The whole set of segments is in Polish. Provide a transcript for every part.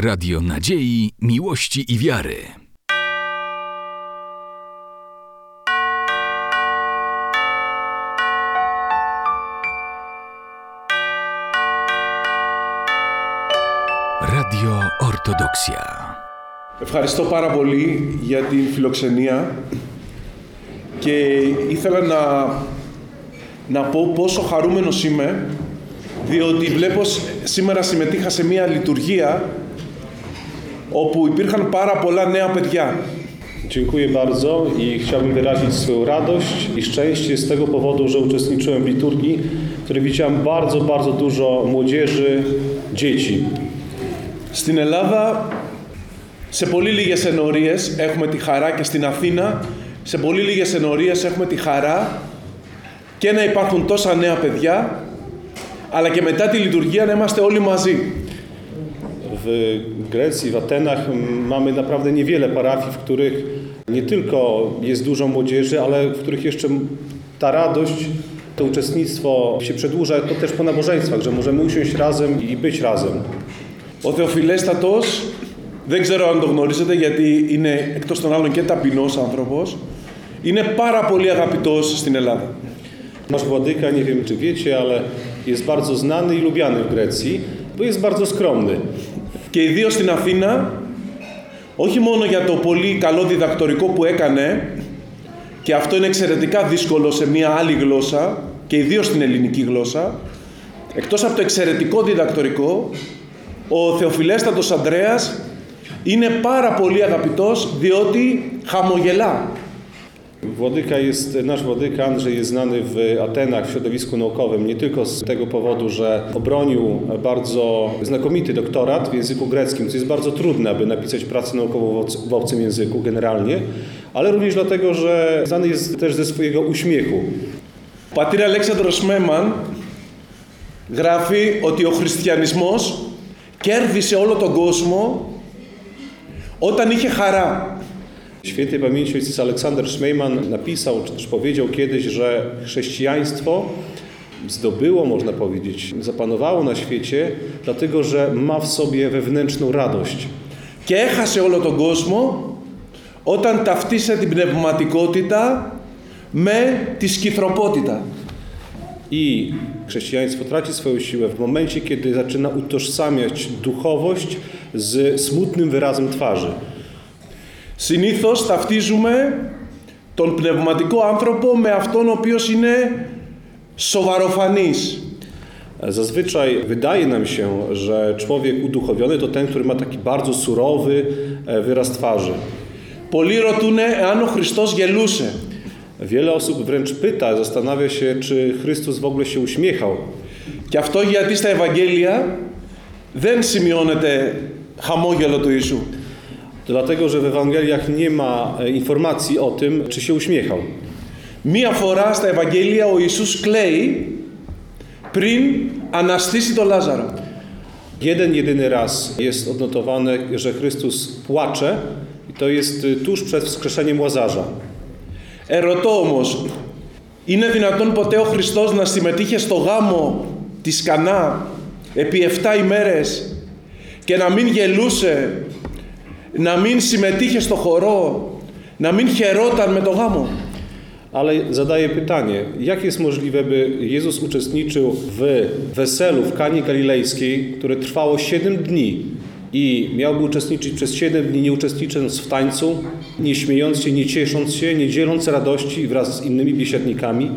Radio Nadziei, Miłości i Wiary. Radio Ortodoksja. Ευχαριστώ πάρα πολύ για την φιλοξενία και ήθελα να, να πω πόσο χαρούμενος είμαι διότι βλέπω σ- σήμερα συμμετείχα σε μια λειτουργία όπου υπήρχαν πάρα πολλά νέα παιδιά. Dziękuję bardzo i chciałbym wyrazić swoją radość i szczęście z tego powodu, że uczestniczyłem w liturgii, w której widziałem bardzo, bardzo dużo młodzieży, dzieci. Στην Ελλάδα, σε πολύ λίγες ενορίες έχουμε τη χαρά και στην Αθήνα, σε πολύ λίγες ενορίες έχουμε τη χαρά και να υπάρχουν τόσα νέα παιδιά, αλλά και μετά τη λειτουργία να είμαστε όλοι μαζί. W Grecji, w Atenach m, mamy naprawdę niewiele parafii, w których nie tylko jest dużo młodzieży, ale w których jeszcze ta radość, to uczestnictwo się przedłuża to też po nabożeństwach, że możemy usiąść razem i być razem. Ο Θεοφιλέστατος, δεν ξέρω αν το γνωρίζετε γιατί είναι εκτός των άλλων και ταπεινός άνθρωπος, είναι πάρα πολύ αγαπητός στην Ελλάδα. Nasz władyka, nie wiem czy wiecie, ale jest bardzo znany i lubiany w Grecji, bo jest bardzo skromny. Και ιδίω στην Αθήνα, όχι μόνο για το πολύ καλό διδακτορικό που έκανε, και αυτό είναι εξαιρετικά δύσκολο σε μια άλλη γλώσσα, και ιδίω στην ελληνική γλώσσα, εκτός από το εξαιρετικό διδακτορικό, ο Θεοφιλέστατος Ανδρέας είναι πάρα πολύ αγαπητός διότι χαμογελά. Władyka jest, nasz władyka Andrzej jest znany w Atenach w środowisku naukowym nie tylko z tego powodu, że obronił bardzo znakomity doktorat w języku greckim, co jest bardzo trudne, aby napisać pracę naukową w obc- w obcym języku generalnie, ale również dlatego, że znany jest też ze swojego uśmiechu. Ο πατήρ Αλέξανδρος Μέμαν γράφει ότι ο χριστιανισμός κέρδισε όλο τον κόσμο όταν είχε χαρά. Świętej pamięci ojciec Aleksander Szmejman napisał, czy też powiedział kiedyś, że chrześcijaństwo zdobyło, można powiedzieć, zapanowało na świecie, dlatego że ma w sobie wewnętrzną radość. Και έχασε όλο τον κόσμο όταν ταυτίσε την πνευματικότητα με τη σκυθροπότητα. I chrześcijaństwo traci swoją siłę w momencie, kiedy zaczyna utożsamiać duchowość z smutnym wyrazem twarzy. Συνήθως ταυτίζουμε τον πνευματικό άνθρωπο με αυτόν ο οποίος είναι σοβαροφανής. Zazwyczaj wydaje nam się, że człowiek uduchowiony to ten, który ma taki bardzo surowy e, wyraz twarzy. Πολλοί ρωτούν εάν ο Χριστός γελούσε. Wiele osób wręcz pyta, zastanawia się, czy Chrystus w ogóle się uśmiechał. Και αυτό γιατί στα Ευαγγέλια δεν σημειώνεται χαμόγελο του Ιησού. Dlatego, że w Ewangeliach nie ma e, informacji o tym, czy się uśmiechał. Μία φορά στα Ευαγγέλια ο Ιησούς κλαίει πριν αναστήσει τον Λάζαρο. Jeden, jedyny raz jest odnotowane, że Chrystus płacze i to jest y, tuż przed wskrzeszeniem Łazarza. Ερωτώ όμως, είναι δυνατόν ποτέ ο Χριστός να συμμετείχε στο γάμο της Κανά επί 7 ημέρες και να μην γελούσε, να μην συμμετείχε στο χορό, να μην χαιρόταν με το γάμο. Ale zadaję pytanie, jak jest możliwe, by Jezus uczestniczył w weselu w Kanie Galilejskiej, które trwało 7 dni i miałby uczestniczyć przez 7 dni, nie uczestnicząc w tańcu, nie śmiejąc się, nie ciesząc się, nie dzieląc radości wraz z innymi biesiadnikami?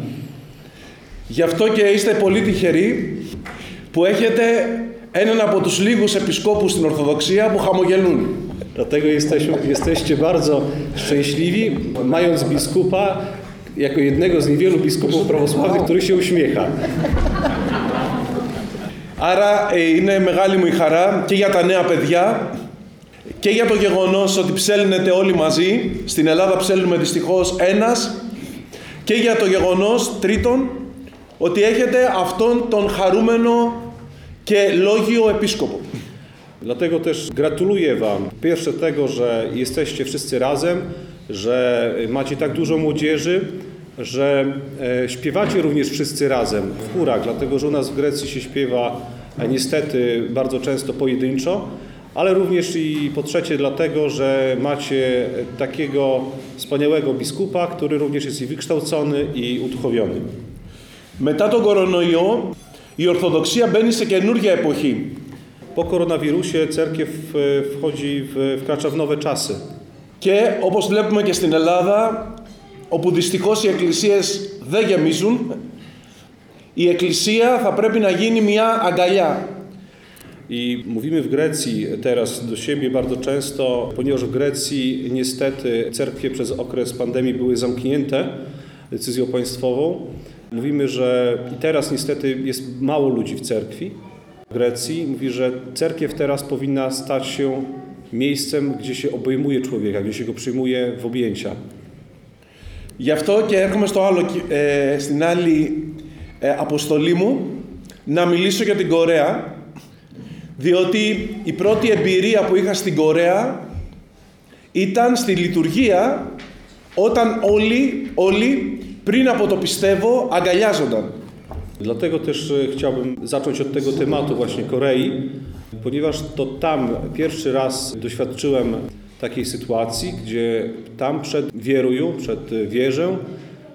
Γι' αυτό και είστε πολύ τυχεροί που έχετε έναν από τους λίγους επισκόπους στην Ορθοδοξία που χαμογελούν. Dlatego jesteśmy, jesteście bardzo szczęśliwi, mając biskupa jako jednego z niewielu biskupów prawosławnych, który się uśmiecha. Άρα ε, είναι μεγάλη μου η χαρά και για τα νέα παιδιά και για το γεγονός ότι ψέλνετε όλοι μαζί. Στην Ελλάδα ψέλνουμε δυστυχώς ένας. Και για το γεγονός τρίτον ότι έχετε αυτόν τον χαρούμενο και λόγιο επίσκοπο. Dlatego też gratuluję Wam. Pierwsze tego, że jesteście wszyscy razem, że macie tak dużo młodzieży, że e, śpiewacie również wszyscy razem w chórach, dlatego że u nas w Grecji się śpiewa e, niestety bardzo często pojedynczo, ale również i po trzecie dlatego, że macie takiego wspaniałego biskupa, który również jest i wykształcony i uduchowiony. Μετά τον κορονοϊό, η Ορθοδοξία μπαίνει σε καινούργια εποχή. Po koronawirusie cerkiew e, wchodzi, w, wkracza w nowe czasy. Και όπως βλέπουμε και στην Ελλάδα, όπου δυστυχώς οι εκκλησίες δεν γεμίζουν, η εκκλησία θα πρέπει να γίνει μια αγκαλιά. I mówimy w Grecji teraz do siebie bardzo często, ponieważ w Grecji niestety cerkwie przez okres pandemii były zamknięte decyzją państwową. Mówimy, że i teraz niestety jest mało ludzi w cerkwi w Grecji. Mówi, że cerkiew teraz powinna stać się miejscem, gdzie się obejmuje człowieka, gdzie się go przyjmuje w objęcia. Γι' αυτό και έρχομαι στο άλλο, κι- ε, στην άλλη ε, αποστολή μου να μιλήσω για την Κορέα διότι η πρώτη εμπειρία που είχα στην Κορέα ήταν στη λειτουργία όταν όλοι, όλοι πριν από το πιστεύω αγκαλιάζονταν. Dlatego też e, chciałbym zacząć od tego tematu właśnie Korei, ponieważ to tam pierwszy raz doświadczyłem takiej sytuacji, gdzie tam przed wierują, przed e, wierzę,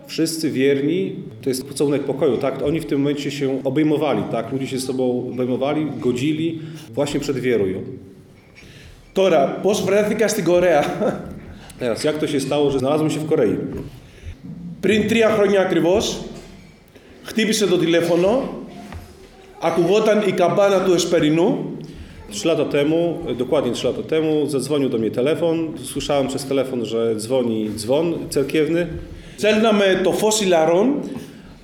wszyscy wierni, to jest pocałunek pokoju, tak? Oni w tym momencie się obejmowali, tak? Ludzie się z sobą obejmowali, godzili właśnie przed wierują. Τώρα, πώς βρέθηκα στην Κορέα. Teraz, jak to się stało, że znalazłem się w Korei? Πριν τρία χρόνια ακριβώς, χτύπησε το τηλέφωνο, ακουγόταν η καμπάνα του Εσπερινού Trzy lata temu, e, dokładnie trzy lata temu, zadzwonił do mnie telefon. Słyszałem przez telefon, że dzwoni dzwon cerkiewny. Στέλναμε το φως ηλαρών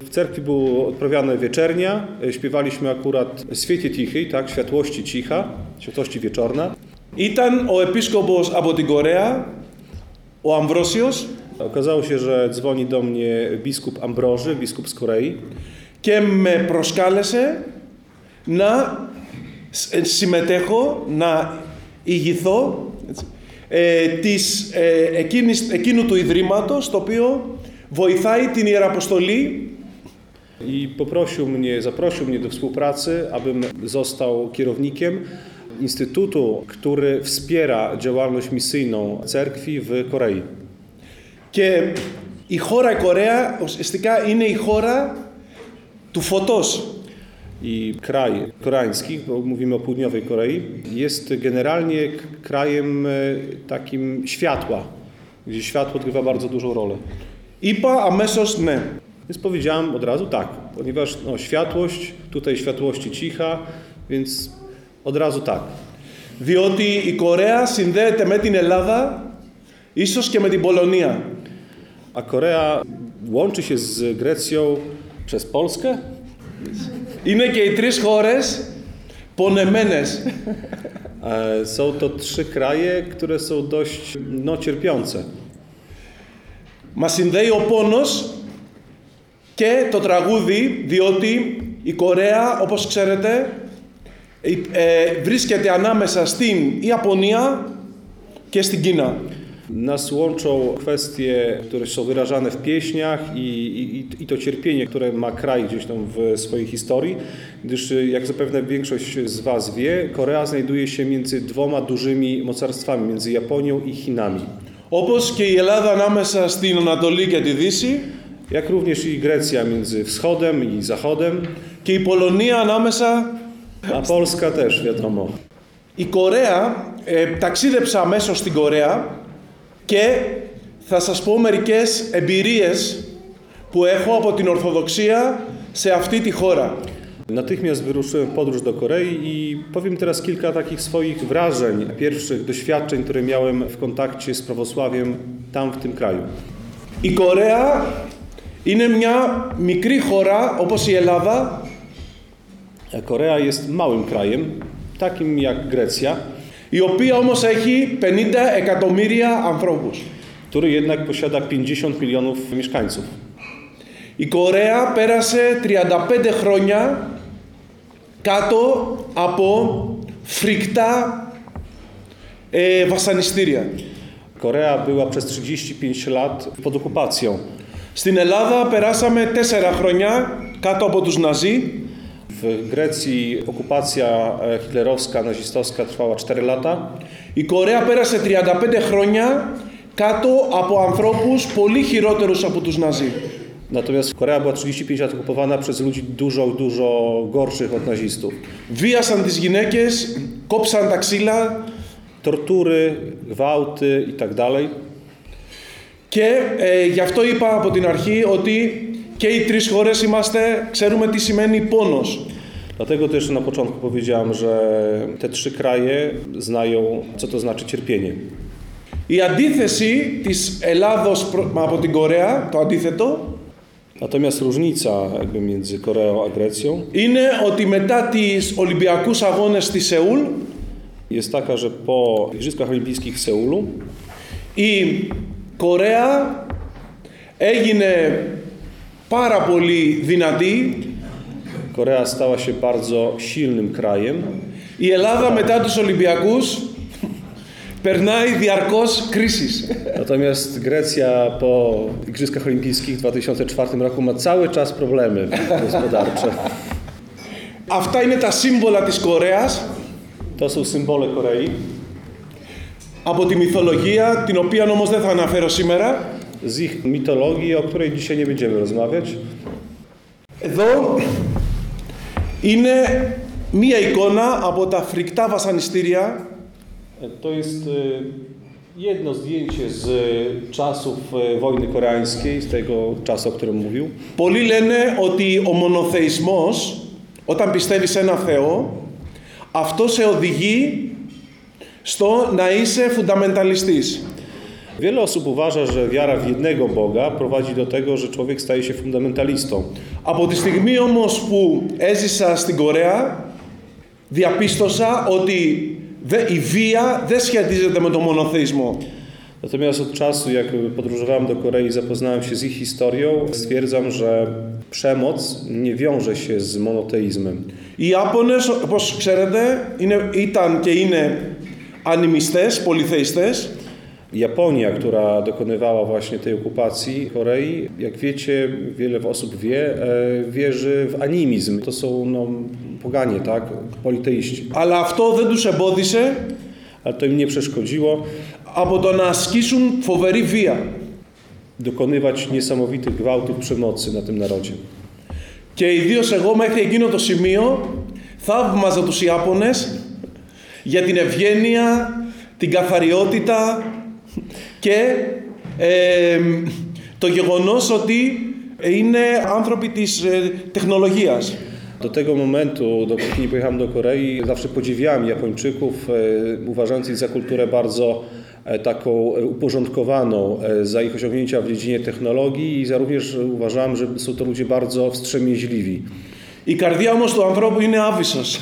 W cerkwi była odprawiana wieczernia. E, Śpiewaliśmy akurat Świecie Tichej, tak, Światłości Cicha, Światłości Wieczorna. Ήταν ο επίσκοπος από την Κορέα, ο Αμβρόσιος, Okazało się, że dzwoni do mnie biskup Ambroży, biskup z Korei. και με προσκάλεσε να σ- ε, συμμετέχω, να ηγηθώ έτσι, ε, της, ε, εκείνης, εκείνου του Ιδρύματος, το οποίο βοηθάει την Ιεραποστολή I poprosił mnie, zaprosił mnie do współpracy, abym został kierownikiem instytutu, który wspiera działalność misyjną cerkwi w Korei. και η χώρα η Κορέα ουσιαστικά είναι η χώρα του φωτός. I kraj koreański, bo mówimy o południowej Korei, jest generalnie k- krajem e, takim światła, gdzie światło odgrywa bardzo dużą rolę. Είπα αμέσως ναι. Więc powiedziałem od razu tak, ponieważ no, światłość, tutaj światłości cicha, więc od razu tak. Διότι η Κορέα συνδέεται με την Ελλάδα, ίσως και με την Πολωνία. A Korea łączy się z Grecją przez Polskę? Είναι και οι τρεις χώρες πονεμένες. E, Są to trzy kraje, które są dość no, cierpiące. Μας συνδέει ο πόνος και το τραγούδι, διότι η Κορέα, όπως ξέρετε, ε, ε, βρίσκεται ανάμεσα στην Ιαπωνία και στην Κίνα. Nas łączą kwestie, które są wyrażane w pieśniach i, i, i to cierpienie, które ma kraj gdzieś tam w swojej historii, gdyż y, jak zapewne większość z Was wie, Korea znajduje się między dwoma dużymi mocarstwami, między Japonią i Chinami. Όπως και η Ελλάδα ανάμεσα στην Ανατολή και τη Δύση Jak również i Grecja między wschodem i zachodem, και η Πολωνία ανάμεσα... a Polska też wiadomo. Η Κορέα, ε, ταξίδεψα αμέσως στην Κορέα και θα σας πω μερικές εμπειρίες που έχω από την Ορθοδοξία σε αυτή τη χώρα. Natychmiast wyruszyłem w podróż do Korei i powiem teraz kilka takich swoich wrażeń, pierwszych doświadczeń, które miałem w kontakcie z prawosławiem tam w tym kraju. Η Κορέα είναι μια μικρή χώρα όπως η Ελλάδα Korea jest małym krajem, takim jak Grecja, Η οποία όμως έχει 50 εκατομμύρια ανθρώπους. który jednak posiada 50 milionów mieszkańców. Η Κορέα πέρασε 35 χρόνια κάτω από φρικτά ε, βασανιστήρια. Korea była przez 35 lat pod okupacją. Στην Ελλάδα περάσαμε 4 χρόνια κάτω από τους Ναζί W W Grecji okupacja e, hitlerowska, nazistowska trwała 4 lata. Η Κορέα πέρασε 35 χρόνια κάτω από ανθρώπους πολύ χειρότερους από τους Ναζί. Natomiast Korea była 35 lat okupowana przez ludzi dużo, dużo gorszych od nazistów. Βίασαν τις γυναίκες, κόψαν τα ξύλα Tortury, gwałty i tak dalej. και ε, γι' αυτό είπα από την αρχή ότι και οι τρεις χώρες είμαστε, ξέρουμε τι σημαίνει πόνος. Dlatego też na początku powiedziałem, że te trzy kraje znają, co to znaczy cierpienie. Η αντίθεση της Ελλάδος προ- από την Κορέα, το αντίθετο, Natomiast różnica jakby między Koreą a Grecją είναι ότι μετά τις Ολυμπιακούς Αγώνες στη Σεούλ jest taka, że po Igrzyskach Olimpijskich w Seulu η Κορέα έγινε πάρα πολύ δυνατή. Korea stała się bardzo silnym krajem. Η Ελλάδα μετά τους Ολυμπιακούς περνάει διαρκώς κρίσεις. Natomiast Grecja po Igrzyskach Olimpijskich w 2004 roku ma cały czas problemy gospodarcze. Αυτά είναι τα σύμβολα της Κορέας To są symbole Korei. από τη μυθολογία, την οποία όμως δεν θα αναφέρω σήμερα. Z ich mitologii, o której dzisiaj nie będziemy rozmawiać. Εδώ είναι μία εικόνα από τα φρικτά βασανιστήρια To jest y, jedno zdjęcie z czasów y, wojny koreańskiej, z tego czasu, o którym mówił. Πολλοί λένε ότι ο μονοθεϊσμός, όταν πιστεύεις σε ένα Θεό, αυτό σε οδηγεί στο να είσαι φουνταμενταλιστής. Wiele osób uważa, że wiara w jednego Boga prowadzi do tego, że człowiek staje się fundamentalistą. Από τη στιγμή όμως που έζησα στην Κορέα, διαπίστωσα ότι δε- η βία δεν σχετίζεται με τον μονοθεϊσμό. Natomiast od czasu, jak podróżowałem do Korei i zapoznałem się z ich historią, stwierdzam, że przemoc nie wiąże się z monoteizmem. Οι Ιάπωνες, όπως ξέρετε, είναι, ήταν και είναι ανιμιστές, πολυθεϊστές Japonia, która dokonywała właśnie tej okupacji Korei, jak wiecie, wiele osób wie, e, wierzy w animizm. To są no, poganie, tak? Politeiści. αλλά αυτό δεν τους εμπόδισε Ale to im nie przeszkodziło από το να ασκήσουν φοβερή βία. dokonywać niesamowitych gwałtów przemocy na tym narodzie. Και ιδίω εγώ μέχρι εκείνο το σημείο θαύμαζα τους Ιάπωνες για την ευγένεια, την καθαριότητα και ε, το γεγονός ότι είναι άνθρωποι της ε, τεχνολογίας. Do tego momentu, dopóki nie pojechałem do Korei, zawsze podziwiałem Japończyków, e, uważając ich za kulturę bardzo e, taką e, uporządkowaną, e, za ich osiągnięcia w dziedzinie technologii i za również uważałem, że są to ludzie bardzo wstrzemięźliwi. Η καρδιά όμως του ανθρώπου είναι άβυσσος.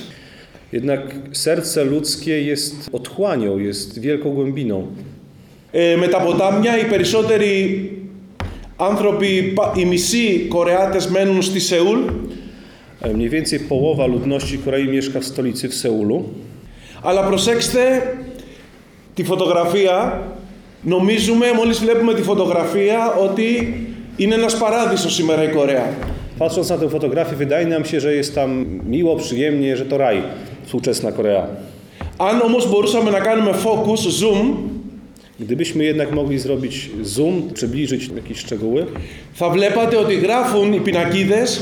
Jednak serce ludzkie jest otchłanią, jest wielką głębiną. Ε, με τα ποτάμια οι περισσότεροι άνθρωποι, πα- οι μισοί Κορεάτες μένουν στη Σεούλ E, Mniej więcej połowa ludności Korei mieszka w stolicy, w Seulu. Αλλά προσέξτε τη φωτογραφία. Νομίζουμε μόλις βλέπουμε τη φωτογραφία ότι είναι ένας παράδεισος σήμερα η Κορέα. Patrząc na tę fotografię, wydaje nam się, że jest tam miło, przyjemnie, że to raj, współczesna Korea. Αν όμως μπορούσαμε να κάνουμε focus, zoom, Gdybyśmy jednak mogli zrobić zoom, przybliżyć jakieś szczegóły, θα βλέπατε ότι γράφουν οι πινακίδες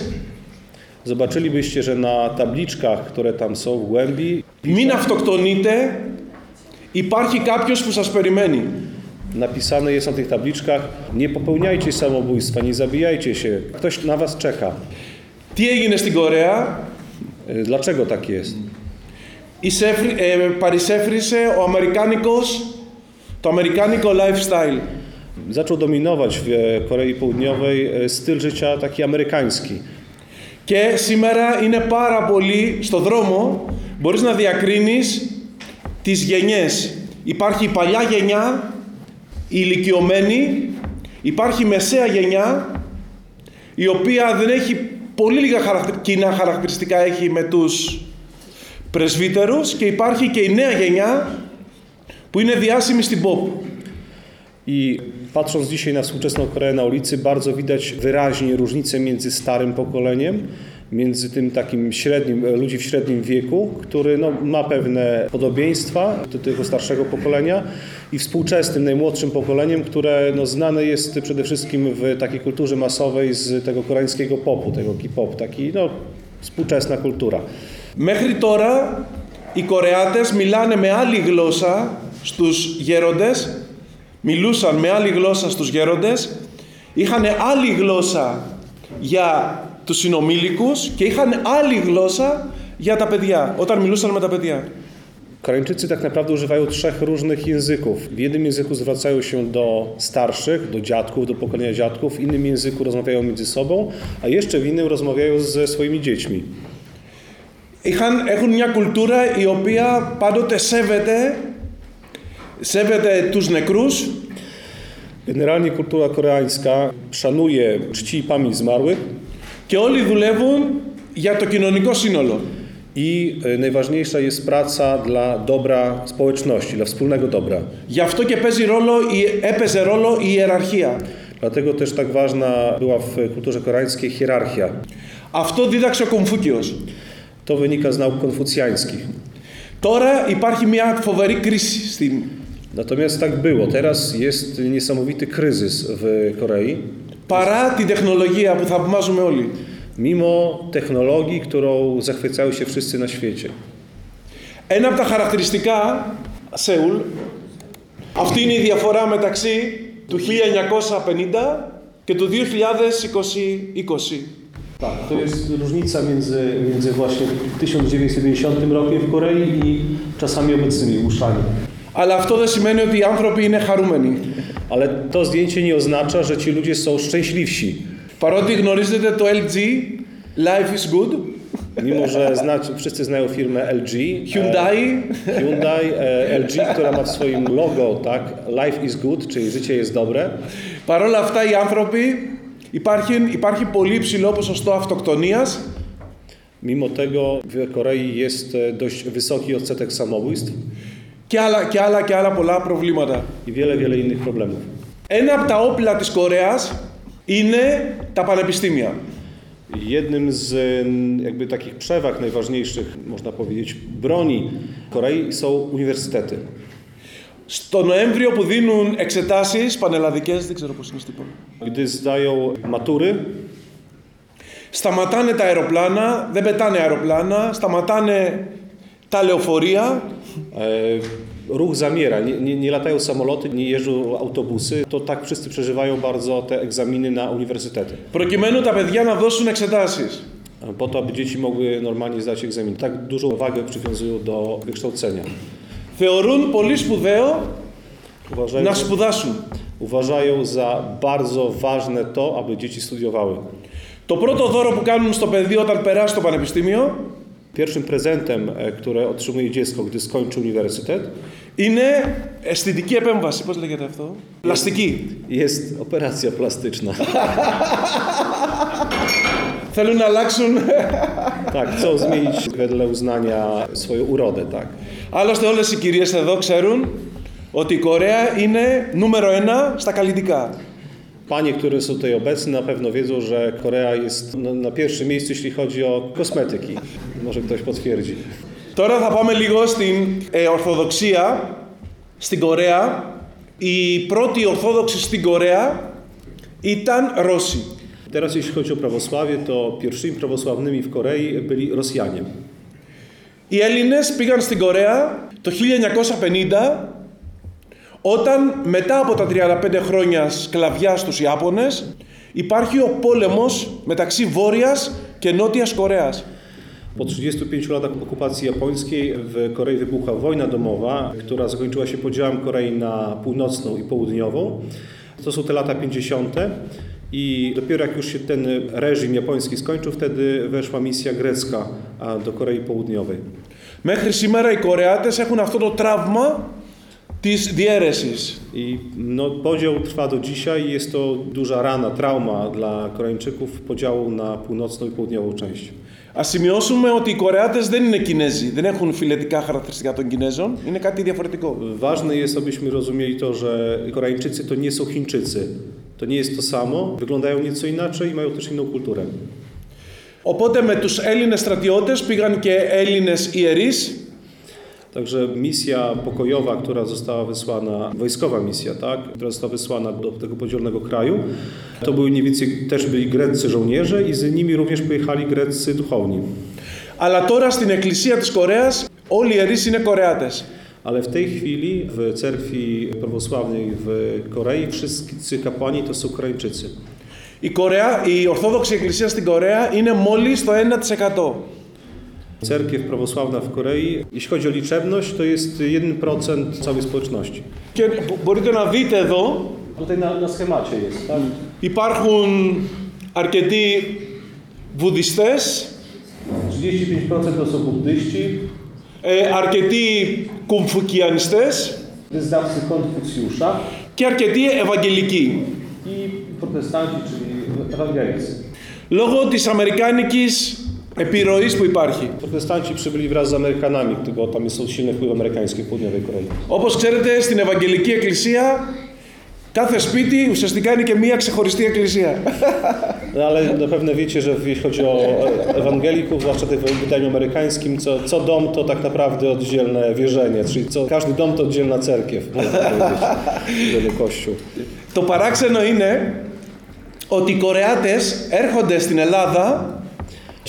zobaczylibyście, że na tabliczkach, które tam są w głębi, «Μην αυτοκτονείτε, υπάρχει κάποιος που σας περιμένει». napisane jest na tych tabliczkach nie popełniajcie samobójstwa, nie zabijajcie się, ktoś na was czeka. Τι έγινε στην Κορέα, Y, Dlaczego tak jest? εισέφρι- ε, παρισέφρισε ο Αμερικάνικος, το αμερικάνικο lifestyle. Zaczął dominować w e, Korei Południowej e, styl życia taki amerykański. Και σήμερα είναι πάρα πολύ στο δρόμο, μπορείς να διακρίνεις τις γενιές. Υπάρχει η παλιά γενιά, η ηλικιωμένη, υπάρχει η μεσαία γενιά, η οποία δεν έχει πολύ λίγα χαρακτηρι- κοινά χαρακτηριστικά έχει με τους πρεσβύτερους και υπάρχει και η νέα γενιά που είναι διάσημη στην pop. I patrząc dzisiaj na współczesną Koreę na ulicy, bardzo widać wyraźnie różnicę między starym pokoleniem między tym takim średnim, e, ludzi w średnim wieku, który no, ma pewne podobieństwa do tego starszego pokolenia i współczesnym, najmłodszym pokoleniem, które no, znane jest przede wszystkim w takiej kulturze masowej z tego koreańskiego popu, tego K-pop, taki no, współczesna kultura. Μέχρι τώρα οι Κορεάτες μιλάνε με άλλη γλώσσα στους γέροντες, μιλούσαν με άλλη γλώσσα στους γέροντες, είχαν άλλη γλώσσα για τους συνομήλικους και είχαν άλλη γλώσσα για τα παιδιά, όταν μιλούσαν με τα παιδιά. Koreańczycy tak naprawdę używają trzech różnych języków. W jednym języku zwracają się do starszych, do dziadków, do pokolenia dziadków, w innym języku rozmawiają między sobą, a jeszcze w innym rozmawiają ze swoimi dziećmi. Είχαν, έχουν μια κουλτούρα η οποία πάντοτε σέβεται, σέβεται τους νεκρούς Generalnie kultura koreańska szanuje czci i pamięć zmarłych και όλοι δουλεύουν για το κοινωνικό σύνολο. i e, najważniejsza jest praca dla dobra społeczności, dla wspólnego dobra. Γι' αυτό και παίζει ρόλο, η- έπαιζε ρόλο η ιεραρχία. Dlatego też tak ważna była w kulturze koreańskiej hierarchia. Αυτό δίδαξε ο Κομφούκιος. To wynika z nauk konfucjańskich. Τώρα υπάρχει μια φοβερή κρίση στην... Natomiast tak było. Teraz jest niesamowity kryzys w Korei. Παρά την τεχνολογία που θαυμάζουμε όλοι. Mimo technologii, którą zachwycają się wszyscy na świecie. Ένα από τα χαρακτηριστικά, Σεούλ, αυτή είναι η διαφορά μεταξύ του 1950 και του 2020. Tak, to jest różnica między, między właśnie 1990 rokiem w Korei i czasami obecnymi uszami. Αλλά αυτό δεν σημαίνει ότι οι άνθρωποι είναι χαρούμενοι. Ale to zdjęcie nie oznacza, że ci ludzie są szczęśliwsi. Παρότι γνωρίζετε το LG, Life is Good, Mimo, że znać, wszyscy znają firmę LG. Hyundai, E, Hyundai, e, LG, która ma w swoim logo, tak, Life is good, czyli życie jest dobre. παρόλα αυτά οι άνθρωποι υπάρχει, υπάρχει πολύ υψηλό ποσοστό αυτοκτονίας Mimo tego w Korei jest e, dość wysoki odsetek samobójstw Και άλλα, και άλλα και άλλα πολλά προβλήματα. i wiele, wiele innych problemów. Ένα από τα όπλα της Κορέας είναι τα πανεπιστήμια. Jednym z e, jakby takich przewag najważniejszych, można powiedzieć, broni Korei są uniwersytety. Στο Νοέμβριο που δίνουν εξετάσεις πανελλαδικές, δεν ξέρω πώς είναι στην πόλη. Gdy zdają matury, Σταματάνε τα αεροπλάνα, δεν πετάνε αεροπλάνα, σταματάνε τα λεωφορεία e, ruch zamiera, nie, nie, nie latają samoloty, nie jeżdżą autobusy, to tak wszyscy przeżywają bardzo te egzaminy na uniwersytety. προκειμένου τα παιδιά να δώσουν εξετάσεις. po to, aby dzieci mogły normalnie zdać egzamin. Tak dużą wagę przywiązują do wykształcenia. Θεωρούν πολύ σπουδαίο Uważają, να σπουδάσουν. uważają za bardzo ważne to, aby dzieci studiowały. Το πρώτο δώρο που κάνουν στο παιδί όταν περάσει το πανεπιστήμιο Pierwszym prezentem, e, które otrzymuje dziecko, gdy skończy uniwersytet, είναι αισθητική επέμβαση. Πώς λέγεται αυτό? Πλαστική. jest operacja plastyczna. Θέλουν να αλλάξουν. Tak, chcą zmienić wedle uznania swoją urodę, tak. Άλλωστε όλες οι κυρίες εδώ ξέρουν ότι η Κορέα είναι νούμερο ένα στα καλλιτικά. Panie, które są tutaj obecne, na pewno wiedzą, że Korea jest na, na pierwszym miejscu, jeśli chodzi o kosmetyki. Może ktoś potwierdzi. Τώρα θα πάμε λίγο στην ε, Ορθοδοξία στην Κορέα. Η πρώτη Ορθόδοξη στην Κορέα ήταν Ρώσοι. Teraz jeśli chodzi o prawosławie, to pierwszymi prawosławnymi w Korei byli Rosjanie. Οι Έλληνες πήγαν στην Κορέα το 1950 όταν μετά από τα 35 χρόνια σκλαβιά στους Ιάπωνες υπάρχει ο πόλεμος μεταξύ Βόρειας και Νότιας Κορέας. Po 35 latach okupacji japońskiej w Korei wybuchła wojna domowa, która zakończyła się podziałem Korei na północną i południową. To są te lata 50. I dopiero jak już się ten reżim japoński skończył, wtedy weszła misja grecka a, do Korei Południowej. Μέχρι σήμερα οι Κορεάτες έχουν αυτό το τραύμα της διαίρεσης. I no, podział trwa do dzisiaj i jest to duża rana, trauma dla Koreańczyków podziału na północną i południową część. Ας σημειώσουμε ότι οι Κορεάτες δεν είναι Κινέζοι, δεν έχουν φιλετικά χαρακτηριστικά των Κινέζων, είναι κάτι διαφορετικό. Ważne jest, abyśmy rozumieli to, że Koreańczycy to nie są Chińczycy. To nie jest to samo, wyglądają nieco inaczej i mają też inną kulturę. Οπότε με τους Έλληνες στρατιώτες πήγαν και Έλληνες iερείς Także misja pokojowa, która została wysłana, wojskowa misja, tak, która została wysłana do tego podzielonego kraju, to były mniej więcej też byli greccy żołnierze i z nimi również pojechali greccy duchowni. Αλλά τώρα στην εκκλησία της Κορέας όλοι οι ιερείς είναι Κορεάτες. Ale w tej chwili w cerkwi prawosławnej w Korei wszyscy kapłani to są Koreańczycy. Η, Κορεά, η Ορθόδοξη Εκκλησία στην Κορέα είναι μόλις το 1%. Cerkiew prawosławna w Korei, jeśli chodzi o liczebność, to jest 1% całej społeczności. Και μπο- μπορείτε να δείτε εδώ Tutaj na, na schemacie jest, tak? υπάρχουν αρκετοί βουδιστές, 35% to są buddyści, ε, αρκετοί κουμφουκιανιστές wyznawcy Konfucjusza και αρκετοί ευαγγελικοί. i protestanci, czyli ewangelicy. Λόγω της αμερικάνικης επιρροής που υπάρχει. Protestanci przybyli wraz z Amerykanami, bo tam są silny wpływ amerykański w południowej Korei. Όπως ξέρετε στην Ευαγγελική Εκκλησία κάθε σπίτι ουσιαστικά είναι και μία ξεχωριστή εκκλησία. No, ale na pewno wiecie, że jeśli chodzi o ewangelików, zwłaszcza tych w wydaniu amerykańskim, co, co dom to tak naprawdę oddzielne wierzenie, czyli co, każdy dom to oddzielna cerkiew, można powiedzieć, oddzielny kościół. Το παράξενο είναι ότι οι Κορεάτες έρχονται στην Ελλάδα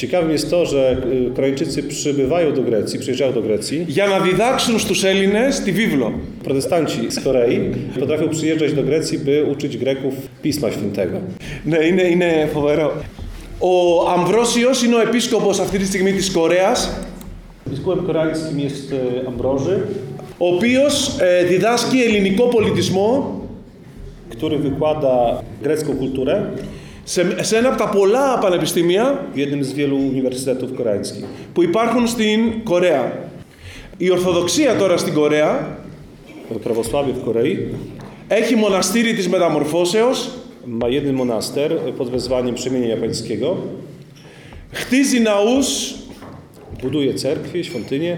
Ciekawym jest to, że y, Koreańczycy przybywają do Grecji, przyjeżdżają do Grecji. για να διδάξουν στους Έλληνες τη βίβλο. Protestanci z Korei potrafią przyjeżdżać do Grecji, by uczyć Greków Pisma Świętego. Ναι, είναι, είναι φοβερό. Ο Αμβρόσιος είναι ο επίσκοπος αυτή τη στιγμή της Κορέας, Biskupem koreańskim jest y, Ambroży, ο οποίος ε, διδάσκει ελληνικό πολιτισμό który wykłada grecką kulturę Σε, σε ένα από τα πολλά πανεπιστήμια w jednym z wielu uniwersytetów koreańskich. που υπάρχουν στην Κορέα. Η Ορθοδοξία τώρα στην Κορέα To Prawosławie w Korei έχει μοναστήρι της Μεταμορφώσεως, ma jeden monaster pod wezwaniem przemienia pańskiego, χτίζει ναούς buduje cerkwie, świątynie,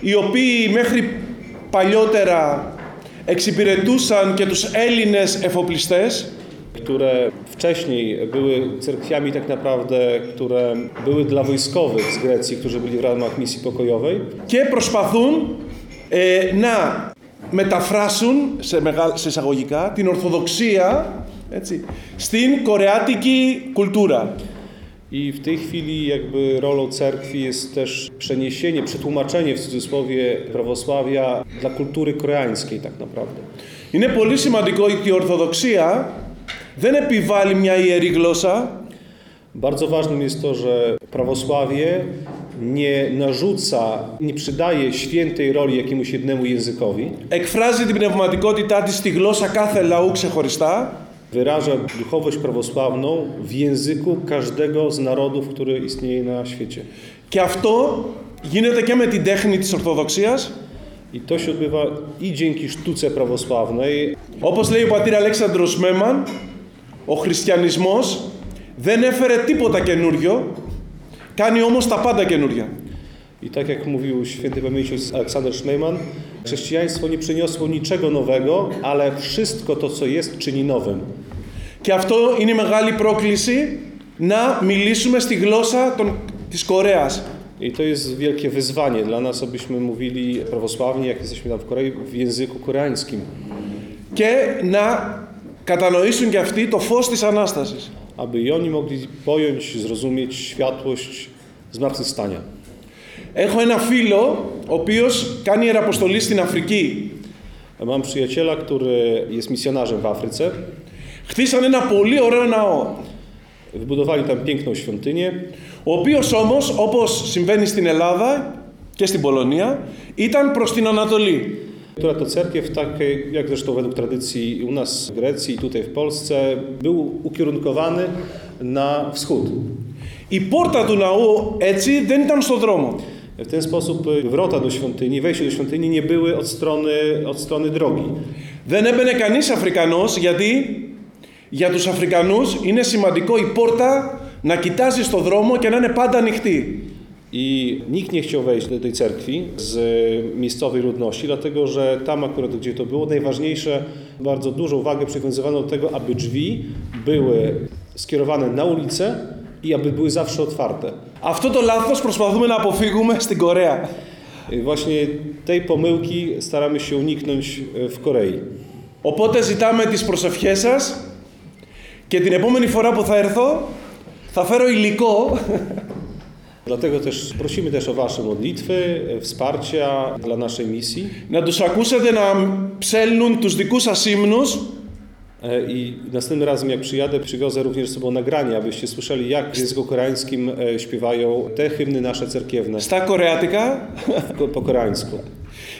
οι οποίοι μέχρι παλιότερα εξυπηρετούσαν και τους Έλληνες εφοπλιστές które wcześniej były cerkwiami tak naprawdę, które były dla wojskowych z Grecji, którzy byli w ramach misji pokojowej και προσπαθούν ε, να μεταφράσουν σε, μεγά, σε εισαγωγικά την Ορθοδοξία έτσι, στην κορεάτικη κουλτούρα. I w tej chwili jakby rolą cerkwi jest też przeniesienie, przetłumaczenie w cudzysłowie prawosławia dla kultury koreańskiej tak naprawdę. Είναι πολύ σημαντικό ότι η Ορθοδοξία δεν επιβάλλει μια ιερή γλώσσα, Bardzo ważnym jest to, że prawosławie nie narzuca, nie przydaje świętej roli jakiemuś jednemu językowi, εκφράζει την πνευματικότητά της στη γλώσσα κάθε λαού ξεχωριστά wyraża duchowość prawosławną w języku każdego z narodów, który istnieje na świecie. και αυτό γίνεται και με την τέχνη της Ορθοδοξίας I to się odbywa i dzięki sztuce prawosławnej, Όπως λέει ο πατήρ Αλέξανδρος Μέμαν, ο χριστιανισμός δεν έφερε τίποτα καινούριο, κάνει όμως τα πάντα καινούρια. I tak jak mówił święty pamięci Aleksander Szmejman, chrześcijaństwo nie przyniosło niczego nowego, ale wszystko to, co jest, czyni nowym. Και αυτό είναι η μεγάλη πρόκληση να μιλήσουμε στη γλώσσα των, της Κορέας. I to jest wielkie wyzwanie dla nas, abyśmy mówili prawosławnie, jak jesteśmy tam w Korei, w języku koreańskim. Και να κατανοήσουν και αυτοί το φως της Ανάστασης. Aby i oni mogli pojąć, zrozumieć światłość zmartwychwstania. Έχω ένα φίλο, ο οποίος κάνει ιεραποστολή στην Αφρική. Mam przyjaciela, który jest misjonarzem w Afryce. Χτίσαν ένα πολύ ωραίο ναό, Wybudowali tam piękną świątynię, ο οποίος όμως, όπως συμβαίνει στην Ελλάδα και στην Πολωνία, ήταν προς την Ανατολή. która to cerkiew, tak jak zresztą według tradycji u nas w Grecji i tutaj w Polsce, był ukierunkowany na wschód. Η πόρτα του ναού έτσι δεν ήταν στο δρόμο. W ten sposób wrota do świątyni, wejście do świątyni nie były od strony, od strony drogi. Δεν έμπαινε κανείς Αφρικανός γιατί για τους Αφρικανούς είναι σημαντικό η πόρτα να κοιτάζει στο δρόμο και να είναι πάντα ανοιχτή. I nikt nie chciał wejść do tej cerkwi z miejscowej ludności, dlatego że tam akurat, gdzie to było, najważniejsze, bardzo dużą uwagę przywiązywano do tego, aby drzwi były skierowane na ulicę i aby były zawsze otwarte. Αυτό το λάθος προσπαθούμε να αποφύγουμε στην Κορέα. Y, Właśnie tej pomyłki staramy się uniknąć y, w Korei. Οπότε ζητάμε τις προσευχές σας και την επόμενη φορά που θα έρθω θα φέρω υλικό Dlatego też prosimy też o Wasze modlitwy, y, wsparcia dla naszej misji. να τους ακούσετε να ψέλνουν τους δικούς σας ύμνους E, I następnym razem, jak przyjadę, przywiozę również z sobą nagranie, abyście słyszeli, jak w języku koreańskim e, śpiewają te hymny nasze cerkiewne στα κορεατικά ko- po koreańsku.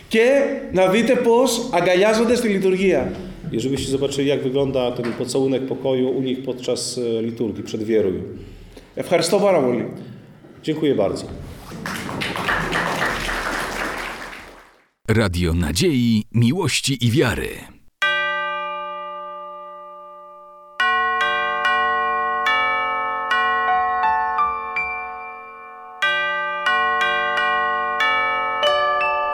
και να δείτε πώς αγκαλιάζονται στη λειτουργία. I żebyście zobaczyli, jak wygląda ten pocałunek pokoju u nich podczas e, liturgii, przed wieruj. Ευχαριστώ πάρα πολύ. Dziękuję bardzo. Radio Nadziei, Miłości i Wiary.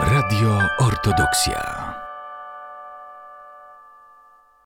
Radio Ortodoksja.